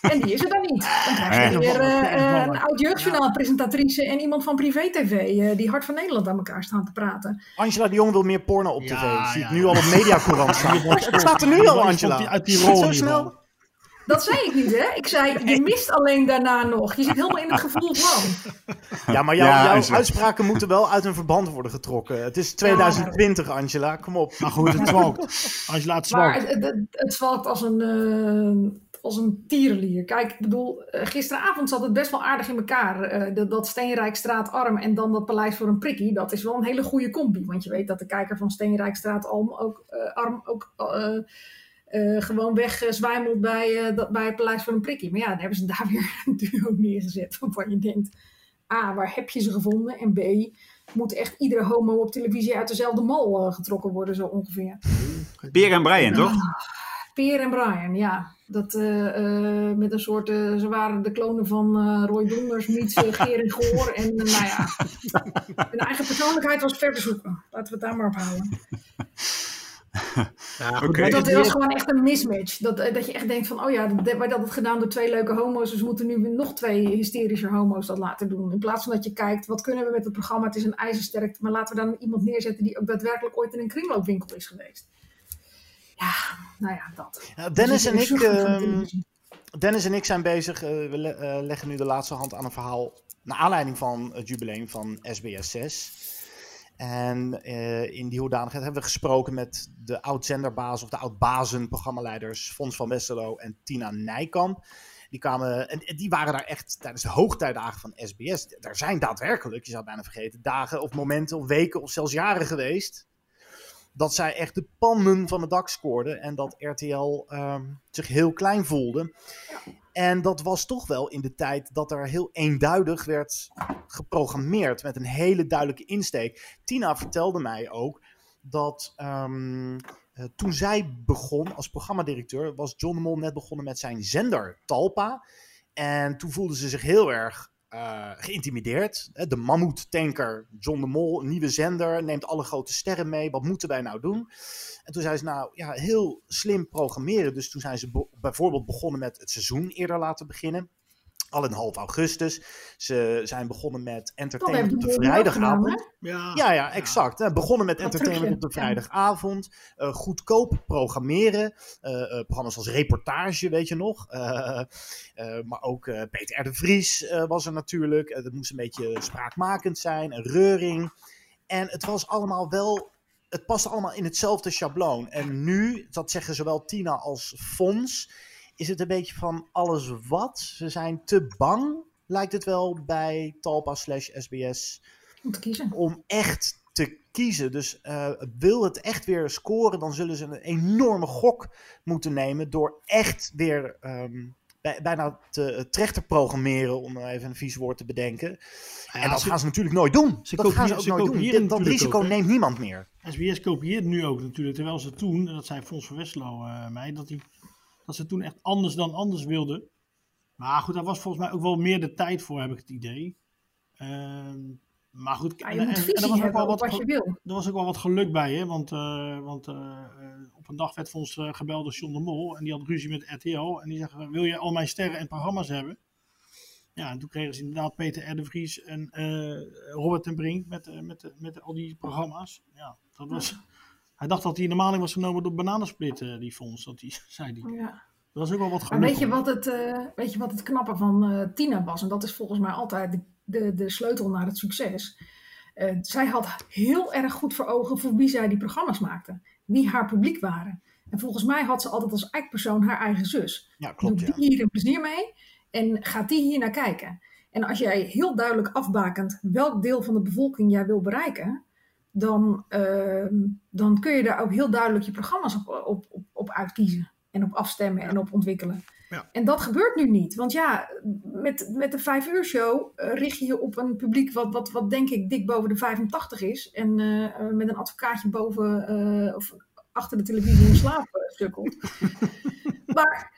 En die is er dan niet. Dan krijg je weer eh, een oud jeugdjournaalpresentatrice en iemand van Privé TV eh, die Hart van Nederland aan elkaar staan te praten. Angela de Jong wil meer porno op tv. Ja, Zie ja. ik nu al op Mediacourant staan. Het staat er nu al, Angela. Uit die rol Zo snel. Dat zei ik niet, hè? Ik zei, je mist alleen daarna nog. Je zit helemaal in het gevoel van. Ja, maar jouw, Ja, jouw Angela. uitspraken moeten wel uit hun verband worden getrokken. Het is 2020, Angela. Kom op. Maar goed, het zwalkt. Als je laat Maar zwalkt. het, het, het zwalkt als een, eh, als een tierenlier. Kijk, ik bedoel, eh, gisteravond zat het best wel aardig in elkaar. Eh, dat, dat Steenrijkstraat arm en dan dat Paleis voor een prikkie. Dat is wel een hele goede combi. Want je weet dat de kijker van Steenrijkstraat arm ook, eh, arm ook gewoon weg eh, zwijmelt bij, dat, bij het Paleis voor een prikkie. Maar ja, dan hebben ze daar weer een duo neergezet. Waarvan je denkt, A, waar heb je ze gevonden? En B, moet echt iedere homo op televisie uit dezelfde mal getrokken worden, zo ongeveer. Peer en Brian, toch? Peer en Brian, ja. Dat, eh, eh, met een soort, eh, ze waren de klonen van eh, Roy Donders, meets uh, Gering Goor. En nou ja, hun eigen persoonlijkheid was ver te zoeken. Laten we het daar maar op houden. Ja, Dat het- was gewoon echt een mismatch. Dat, dat je echt denkt van, oh ja, wij dat het gedaan door twee leuke homo's. Dus we moeten nu nog twee hysterische homo's dat laten doen. In plaats van dat je kijkt, wat kunnen we met het programma? Het is een ijzersterk, maar laten we dan iemand neerzetten die ook daadwerkelijk ooit in een kringloopwinkel is geweest. Ja, nou ja, dat. Ja, Dennis, Dus en ik, ehm. Dennis en ik zijn bezig. eh, we le- eh, leggen nu de laatste hand aan een verhaal. Naar aanleiding van het jubileum van SBS 6. En eh, in die hoedanigheid hebben we gesproken met de oud-zenderbaas of de oud-bazen, programmaleiders Fons van Westerlo en Tina Nijkamp. Die kwamen, en en die waren daar echt tijdens de hoogtijdagen van SBS. Er zijn daadwerkelijk, je zou het bijna vergeten, dagen of momenten of weken of zelfs jaren geweest. Dat zij echt de pannen van het dak scoorden en dat RTL ehm, zich heel klein voelde. En dat was toch wel in de tijd dat er heel eenduidig werd geprogrammeerd met een hele duidelijke insteek. Tina vertelde mij ook dat ehm, eh, toen zij begon als programmadirecteur, was John Mol net begonnen met zijn zender Talpa. En toen voelde ze zich heel erg eh, geïntimideerd. Hè, De mammoet-tanker John de Mol, nieuwe zender, neemt alle grote sterren mee. Wat moeten wij nou doen? En toen zei ze, nou ja, heel slim programmeren. Dus toen zijn ze be- bijvoorbeeld begonnen met het seizoen eerder laten beginnen. Al in half augustus. Ze zijn begonnen met entertainment op de vrijdagavond. Ja, Ja, ja, exact. hè. Begonnen met entertainment op de vrijdagavond. Eh, goedkoop programmeren. Eh, eh, programma's als reportage, weet je nog. Eh, eh, maar ook eh, Peter R. de Vries eh, was er natuurlijk. Dat moest een beetje spraakmakend zijn. Een reuring. En het was allemaal wel... Het paste allemaal in hetzelfde schabloon. En nu, dat zeggen zowel Tina als Fons... is het een beetje van alles wat. Ze zijn te bang, lijkt het wel, bij Talpa slash SBS Om te kiezen. om echt te kiezen. Dus eh, wil het echt weer scoren, dan zullen ze een enorme gok moeten nemen door echt weer ehm, bij- bijna te trechter programmeren, om even een vies woord te bedenken. Ja, en dat ze- gaan ze natuurlijk nooit doen. ze dat gaan ze ook ze nooit doen. Dit- Dat risico ook, neemt niemand meer. SBS kopieert nu ook natuurlijk, terwijl ze toen, en dat zei Fons van Westerlo eh, mij, dat, die, dat ze toen echt anders dan anders wilden. Maar goed, daar was volgens mij ook wel meer de tijd voor, heb ik het idee. Ehm, maar goed, Ja, moet er was ook wel wat je ge- wil. Er was ook wel wat geluk bij, hè? want, eh, want eh, eh, op een dag werd Fons eh, gebeld door John de Mol en die had ruzie met RTL. En die zei, wil je al mijn sterren en programma's hebben? Ja, en toen kregen ze inderdaad Peter R. de Vries en Robert ten Brink met, met, met al die programma's. Ja, dat was... Hij dacht dat hij in de maling was genomen door Bananensplit, eh, die fonds, dat die, zei hij. Ja. Dat was ook wel wat Maar geluk. weet je, wat het, eh, weet je wat het knappe van eh, Tina was? En dat is volgens mij altijd de, de, de sleutel naar het succes. Zij had heel erg goed voor ogen voor wie zij die programma's maakte. Wie haar publiek waren. En volgens mij had ze altijd als eikpersoon haar eigen zus. Ja, klopt. Ja. die hier een plezier mee en gaat die hier naar kijken. En als jij heel duidelijk afbakent welk deel van de bevolking jij wil bereiken, dan, ehm, dan kun je daar ook heel duidelijk je programma's op, op, op, op uitkiezen. En op afstemmen en op ontwikkelen. Ja. En dat gebeurt nu niet. Want ja, met, met de vijf uur show eh, richt je je op een publiek wat, wat, wat denk ik dik boven de 85 is. En eh, eh, met een advocaatje boven of achter de televisie in slaap sukkelt. maar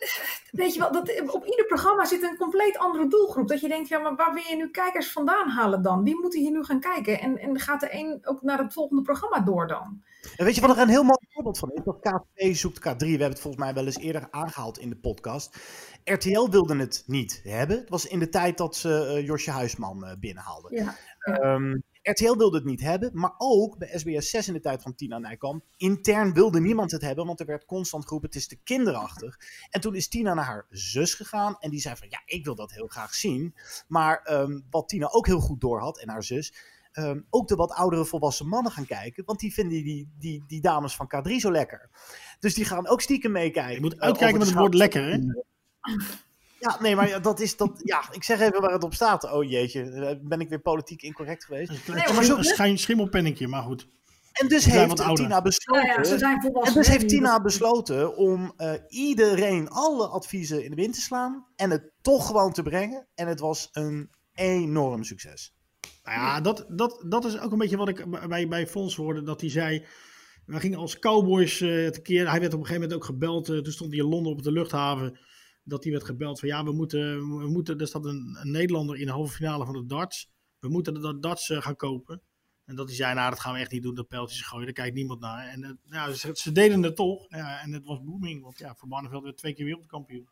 weet je wel, dat, op ieder programma zit een compleet andere doelgroep. Dat je denkt, ja, maar waar wil je nu kijkers vandaan halen dan? Wie moeten hier nu gaan kijken? En, en gaat de een ook naar het volgende programma door dan? En weet je wat er een heel mooi voorbeeld van is? Dat K2 zoekt K3. We hebben het volgens mij wel eens eerder aangehaald in de podcast. RTL wilde het niet hebben. Het was in de tijd dat ze eh, Josje Huisman eh, binnenhaalden. Ja. Ehm, RTL wilde het niet hebben, maar ook bij SBS 6 in de tijd van Tina Nijkamp. Intern wilde niemand het hebben, want er werd constant geroepen: het is te kinderachtig. En toen is Tina naar haar zus gegaan en die zei van ja, ik wil dat heel graag zien. Maar ehm, wat Tina ook heel goed doorhad en haar zus, ehm, ook de wat oudere volwassen mannen gaan kijken, want die vinden die, die, die dames van K3 zo lekker. Dus die gaan ook stiekem meekijken. Je moet eh, uitkijken met het woord lekker, hè? Ja, nee, maar dat is dat. Ja, ik zeg even waar het op staat. Oh jeetje, eh, ben ik weer politiek incorrect geweest. Een Nee, maar zo- een schijn- schimmelpennetje, maar goed. En dus heeft. Tina besloten. Ja, ze zijn volwassen. En dus heeft Tina besloten om eh, iedereen alle adviezen in de wind te slaan en het toch gewoon te brengen. En het was een enorm succes. Nou ja, dat, dat, dat is ook een beetje wat ik bij, bij Fons hoorde. Dat hij zei, we gingen als cowboys eh tekeer. Hij werd op een gegeven moment ook gebeld. toen stond hij in Londen op de luchthaven. Dat hij werd gebeld van, ja, we moeten, we moeten er staat een, een Nederlander in de halve finale van de darts. We moeten de darts eh, gaan kopen. En dat hij zei, nou, dat gaan we echt niet doen, dat pijltjes gooien. Daar kijkt niemand naar. En ja, ze, ze deden het toch. Ja, en het was booming. Want ja, Van Barneveld werd twee keer wereldkampioen.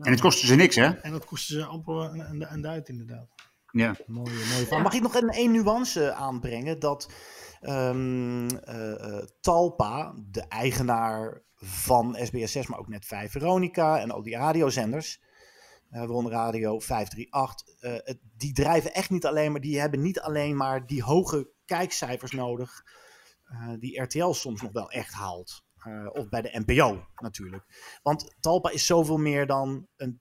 En het kostte ze niks, hè? En dat kostte ze amper een, een, een duit inderdaad. Ja. Mooie, mooie van. Mag ik nog een, één nuance aanbrengen? Dat ehm, eh, eh, Talpa, de eigenaar van SBS6, maar ook net 5 Veronica en al die radiozenders, eh waaronder Radio 538, eh, die drijven echt niet alleen maar, die hebben niet alleen maar die hoge kijkcijfers nodig, eh, die RTL soms nog wel echt haalt. Of bij de NPO natuurlijk. Want Talpa is zoveel meer dan een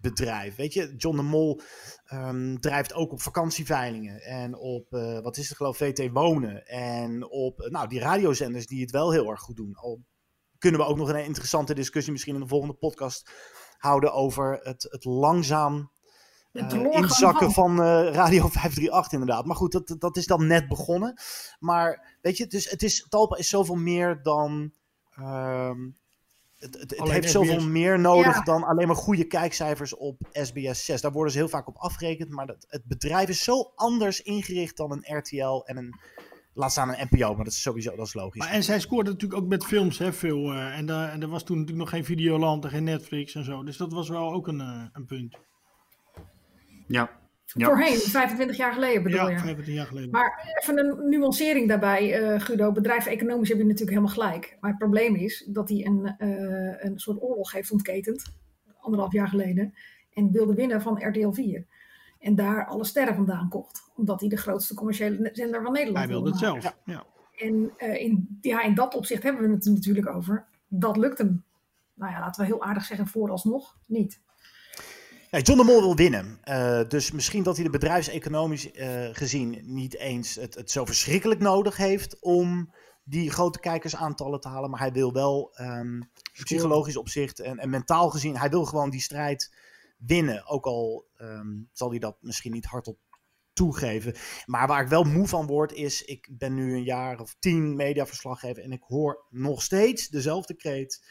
televisiebedrijf. Weet je, John de Mol ehm, drijft ook op vakantieveilingen en op, eh, wat is het geloof, VT Wonen. En op, eh, nou, die radiozenders die het wel heel erg goed doen. Al kunnen we ook nog een interessante discussie misschien in de volgende podcast houden over het, het langzaam eh, inzakken van. van Radio 538 inderdaad. Maar goed, dat, dat is dan net begonnen. Maar weet je, is, het is, Talpa is zoveel meer dan... ehm, het, het, het Alleen heeft SBS. zoveel meer nodig Ja. dan alleen maar goede kijkcijfers op SBS 6. Daar worden ze heel vaak op afgerekend. Maar dat, het bedrijf is zo anders ingericht dan een RTL en een... Laat staan een NPO, maar dat is sowieso dat is logisch. Maar en zij scoorde natuurlijk ook met films, hè, veel. eh, en, daar en er was toen natuurlijk nog geen Videoland en geen Netflix en zo. Dus dat was wel ook een, eh, een punt. Ja. Ja. Voorheen, 25 jaar geleden bedoel Ja, je. 25 jaar geleden. Maar even een nuancering daarbij, eh, Guido. Bedrijfseconomisch heb je natuurlijk helemaal gelijk. Maar het probleem is dat hij een, eh, een soort oorlog heeft ontketend, anderhalf jaar geleden, en wilde winnen van RTL 4. En daar alle sterren vandaan kocht, omdat hij de grootste commerciële zender van Nederland Hij wilde het zelf. Ja. En eh, in, ja, in dat opzicht hebben we het er natuurlijk over. Dat lukt hem. Nou ja, laten we heel aardig zeggen, vooralsnog niet. Ja, John de Mol wil winnen. Eh, dus misschien dat hij de bedrijfseconomisch eh, gezien niet eens het, het zo verschrikkelijk nodig heeft om die grote kijkersaantallen te halen. Maar hij wil wel ehm, psychologisch opzicht en, en mentaal gezien, hij wil gewoon die strijd winnen. Ook al ehm, zal hij dat misschien niet hardop toegeven. Maar waar ik wel moe van word is, ik ben nu een jaar of tien mediaverslaggever en ik hoor nog steeds dezelfde kreet.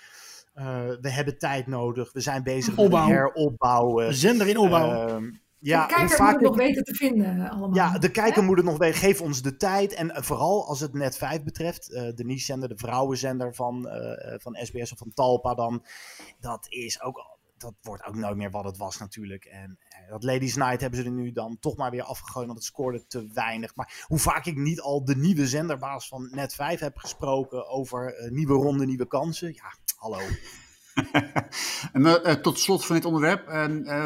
Uh, we hebben tijd nodig, we zijn bezig Opbouw. met heropbouwen. Zender in opbouw. Ehm, Ja, de kijker moet het nog weten te vinden eh, allemaal. Ja, de kijker moet het nog weten. Geef ons de tijd. En eh, vooral als het net 5 betreft, eh, de niche-zender, de vrouwenzender van, eh, eh, van SBS of van Talpa dan. Dat is ook, al- dat wordt ook nooit meer wat het was natuurlijk. En eh, dat Ladies Night hebben ze er nu dan toch maar weer afgegooid, want het scoorde te weinig. Maar hoe vaak ik niet al de nieuwe zenderbaas van Net 5 heb gesproken over eh, nieuwe ronde, nieuwe kansen. Ja, hallo. En, eh, tot slot van dit onderwerp,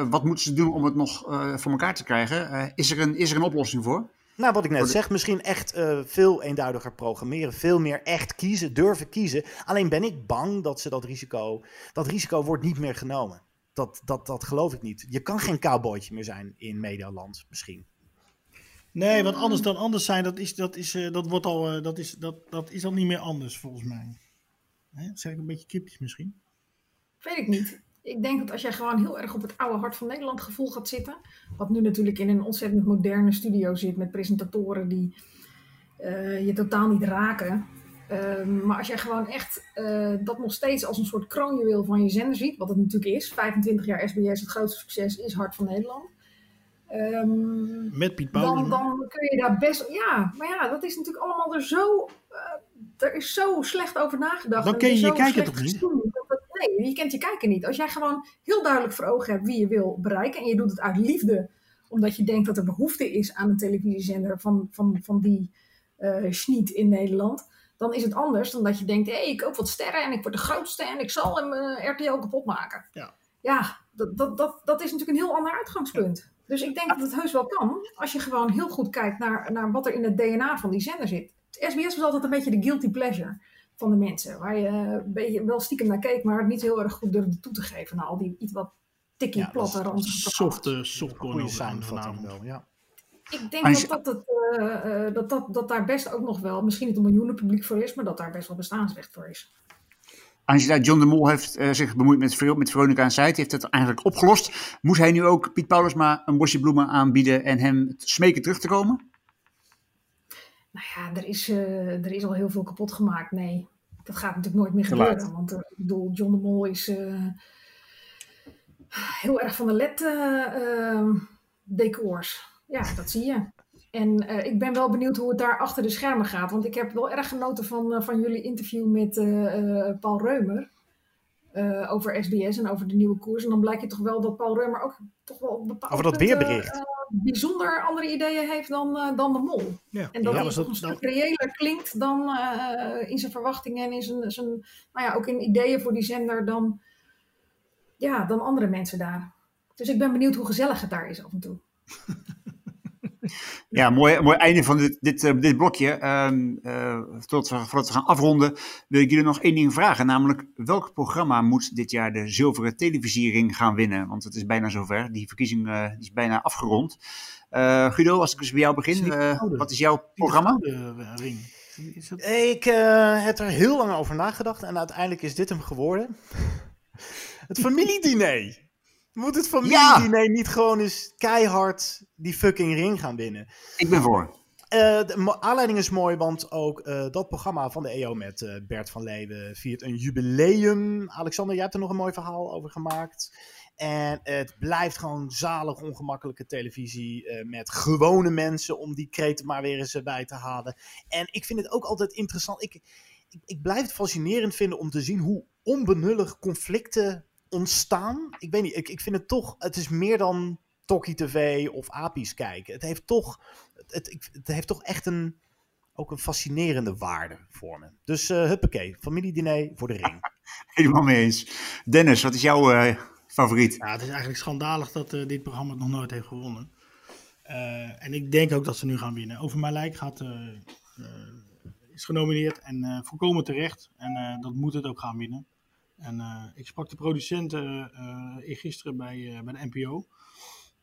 wat moeten ze doen om het nog voor elkaar te krijgen? Is, er een, is er een oplossing voor? Nou, wat ik net zeg, misschien echt eh, veel eenduidiger programmeren. Veel meer echt kiezen, durven kiezen. Alleen ben ik bang dat ze dat risico... Dat risico wordt niet meer genomen. Dat, dat, dat geloof ik niet. Je kan geen cowboytje meer zijn in medialand, misschien. Nee, wat anders dan anders zijn, dat is, dat is, eh, dat wordt al, eh, dat is, dat, dat is al niet meer anders volgens mij. Hè? Zeg ik een beetje cryptisch misschien? Weet ik niet. Ik denk dat als jij gewoon heel erg op het oude hart van Nederland gevoel gaat zitten, wat nu natuurlijk in een ontzettend moderne studio zit met presentatoren die eh, je totaal niet raken. Ehm, maar als jij gewoon echt eh, dat nog steeds als een soort kroonjuweel van je zender ziet, wat het natuurlijk is, 25 jaar SBS, het grootste succes is Hart van Nederland. Ehm, Met Piet dan, kun je daar best. Ja, maar ja, dat is natuurlijk allemaal er zo. eh, er is zo slecht over nagedacht. Dan ken je je slecht toch niet? Nee, je kent je kijker niet. Als jij gewoon heel duidelijk voor ogen hebt wie je wil bereiken. en je doet het uit liefde, omdat je denkt dat er behoefte is aan een televisiezender van, van, van die eh schniet in Nederland. Dan is het anders dan dat je denkt: hé, hey, ik koop wat sterren en ik word de grootste en ik zal hem eh, RTL kapot maken. Ja. Ja, dat, dat, dat, dat is natuurlijk een heel ander uitgangspunt. Dus ik denk dat het heus wel kan, als je gewoon heel goed kijkt naar, naar wat er in het DNA van die zender zit. SBS was altijd een beetje de guilty pleasure van de mensen. Waar je eh, een beetje wel stiekem naar keek, maar het niet heel erg goed durfde toe te geven. naar al die iets wat tikkie Ja, platte ranzige Soft, softcore Goede over samenvatting vanavond. wel, ja. ik denk je- dat, dat, het, eh, eh, dat, dat, dat daar best ook nog wel, misschien niet een miljoenen publiek voor is, maar dat daar best wel bestaansrecht voor is. Angela John de Mol heeft eh, zich bemoeid met, met Veronica en Zijt, heeft het eigenlijk opgelost. Moest hij nu ook Piet Paulusma een bosje bloemen aanbieden en hem smeken terug te komen? Nou ja, er is, er is al heel veel kapot gemaakt. Nee, dat gaat natuurlijk nooit meer gebeuren. Want eh, ik bedoel, John de Mol is eh, heel erg van de LED-decors. ja, dat zie je. En ik ben wel benieuwd hoe het daar achter de schermen gaat. Want ik heb wel erg genoten van, van jullie interview met Paul Reumer. over SBS en over de nieuwe koers. En dan blijkt je toch wel dat Paul Reumer ook toch wel op bepaalde Over dat weerbericht. Bijzonder andere ideeën heeft dan, eh, dan de Mol. Ja. En dat Ja, dat- een stuk reëler klinkt dan eh, in zijn verwachtingen en in zijn, zijn nou ja, ook in ideeën voor die zender dan, ja, dan andere mensen daar. Dus ik ben benieuwd hoe gezellig het daar is af en toe. Ja, mooi, mooi einde van dit, dit, eh, dit blokje. Ehm, eh, tot we, voordat we gaan afronden, wil ik jullie nog één ding vragen. Namelijk, welk programma moet dit jaar de zilveren televisiering gaan winnen? Want het is bijna zover. Die verkiezing eh, is bijna afgerond. Eh, Guido, als ik eens bij jou begin. Wat is jouw programma? ring. Is het... Ik eh, heb er heel lang over nagedacht en uiteindelijk is dit hem geworden. Het familiediner. Moet het familiediner niet gewoon eens keihard die fucking ring gaan winnen? Ik ben voor. Eh, de aanleiding is mooi, want ook eh, dat programma van de EO met eh, Bert van Leeuwen viert een jubileum. Alexander, jij hebt er nog een mooi verhaal over gemaakt. En het blijft gewoon zalig ongemakkelijke televisie met gewone mensen om die kreten maar weer eens bij te halen. En ik vind het ook altijd interessant. Ik, ik, ik blijf het fascinerend vinden om te zien hoe onbenullig conflicten ontstaan. Ik weet niet, ik, ik vind het toch, het is meer dan Tokkie TV of Apies kijken. Het heeft toch, het, het, ik- het heeft toch echt een, ook een fascinerende waarde voor me. Dus eh huppakee, familiediner voor de ring. Helemaal mee eens. Dennis, wat is jouw eh, favoriet? Ja, het is eigenlijk schandalig dat eh, dit programma het nog nooit heeft gewonnen. Eh, en ik denk ook dat ze nu gaan winnen. Over mijn lijk gaat, eh, eh, is genomineerd en eh volkomen terecht. En eh, dat moet het ook gaan winnen. En eh, ik sprak de producenten eh gisteren bij, bij de NPO.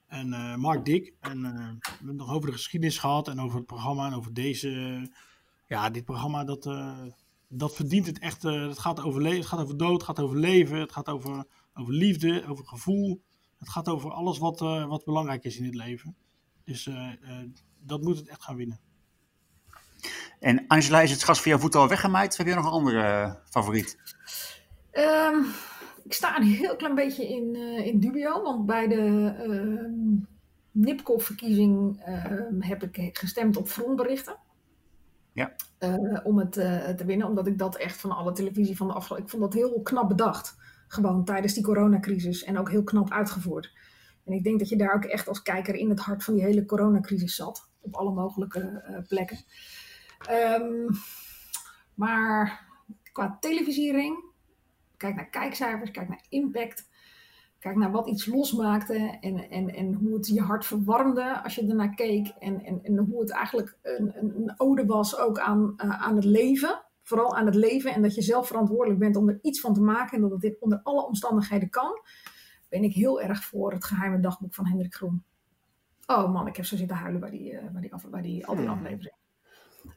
En Mark Dick. En we hebben nog over de geschiedenis gehad en over het programma en over deze Ja, dit programma dat, dat verdient het echt. het, gaat over het gaat over dood, het gaat over leven, het gaat over, over liefde, over gevoel. Het gaat over alles wat, wat belangrijk is in het leven. Dus dat moet het echt gaan winnen. En Angela, is het gas voor jouw voet al weggemaaid? Heb je nog een andere favoriet? Ehm, ik sta een heel klein beetje in, eh, in dubio, want bij de ehm Nipkoff-verkiezing ehm, heb ik gestemd op frontberichten. Ja. eh, om het eh, te winnen, omdat ik dat echt van alle televisie van de afgelopen... Ik vond dat heel knap bedacht, gewoon tijdens die coronacrisis en ook heel knap uitgevoerd. En ik denk dat je daar ook echt als kijker in het hart van die hele coronacrisis zat, op alle mogelijke plekken. Maar qua televisiering, kijk naar kijkcijfers, kijk naar impact. Kijk naar wat iets losmaakte en, en, en hoe het je hart verwarmde als je ernaar keek. En, en, en hoe het eigenlijk een, een, ode was ook aan, eh, aan het leven. Vooral aan het leven en dat je zelf verantwoordelijk bent om er iets van te maken. En dat het dit onder alle omstandigheden kan. Ben ik heel erg voor het geheime dagboek van Hendrik Groen. Oh man, ik heb zo zitten huilen bij die, eh, bij die, af, bij die, al die aflevering.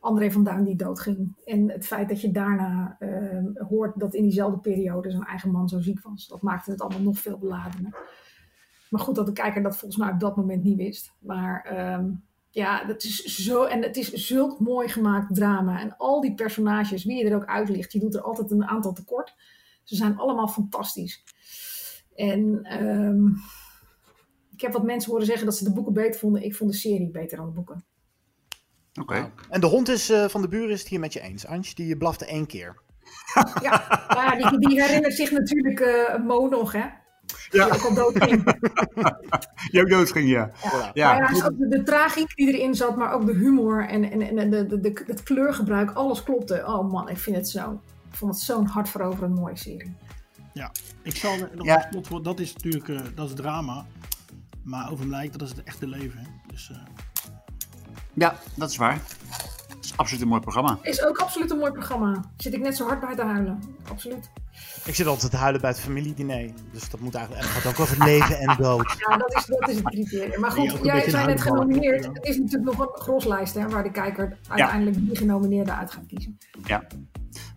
André van Duin die doodging. En het feit dat je daarna ehm, hoort dat in diezelfde periode zijn eigen man zo ziek was. Dat maakte het allemaal nog veel beladener. Maar goed dat de kijker dat volgens mij op dat moment niet wist. Maar ehm, ja, dat is zo. En het is zulk mooi gemaakt drama. En al die personages, wie je er ook uitlicht, je doet er altijd een aantal tekort. Ze zijn allemaal fantastisch. En ehm, ik heb wat mensen horen zeggen dat ze de boeken beter vonden. Ik vond de serie beter dan de boeken. Oké. En de hond is, eh, van de buren is het hier met je eens. Antje, die blafte één keer. Ja, maar die, die herinnert zich natuurlijk eh Mo nog, hè? Die ook al dood ging. Die ook dood ging, ja. Ja, maar ja, de, de tragiek die erin zat, maar ook de humor en, en, en de, de, de, het kleurgebruik, alles klopte. Oh man, ik vind het zo. Ik vond het zo'n hartveroverend mooie serie. Ja, ik zal er nog Ja. slot voor. Dat is natuurlijk eh, dat is drama. Maar over lijkt, dat is het echte leven. Hè? Dus eh, ja, dat is waar. Het is absoluut een mooi programma. Is ook absoluut een mooi programma. Zit ik net zo hard bij te huilen. Absoluut. Ik zit altijd te huilen bij het familiediner. Dus dat moet eigenlijk. En het gaat ook over leven en dood. Ja, dat is, dat is het criterium. Maar goed, jij een net genomineerd. Het is natuurlijk nog een groslijst hè, waar de kijker uiteindelijk die genomineerden uit gaat kiezen. Ja.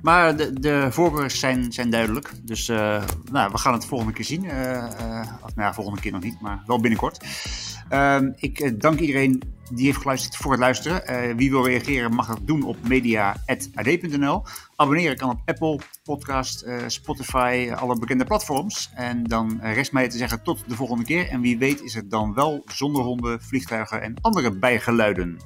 Maar de, de zijn, zijn duidelijk. Dus eh, nou, we gaan het volgende keer zien. Eh, eh, nou volgende keer nog niet, maar wel binnenkort. Ehm, ik dank iedereen die heeft geluisterd voor het luisteren. Wie wil reageren mag dat doen op media.ad.nl. Abonneren kan op Apple, Podcast, Spotify, alle bekende platforms. En dan rest mij te zeggen tot de volgende keer. En wie weet is het dan wel zonder honden, vliegtuigen en andere bijgeluiden.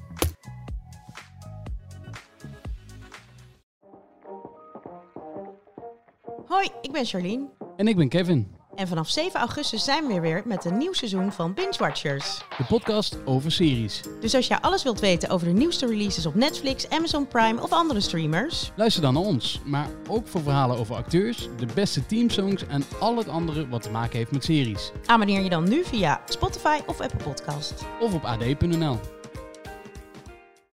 Hoi, ik ben Charlene. En ik ben Kevin, En vanaf 7 augustus zijn we weer met een nieuw seizoen van Binge Watchers. de podcast over series. Dus als jij alles wilt weten over de nieuwste releases op Netflix, Amazon Prime of andere streamers, Luister dan naar ons, maar ook voor verhalen over acteurs, de beste teamsongs en al het andere wat te maken heeft met series. abonneer je dan nu via Spotify of Apple Podcast. Of op ad.nl.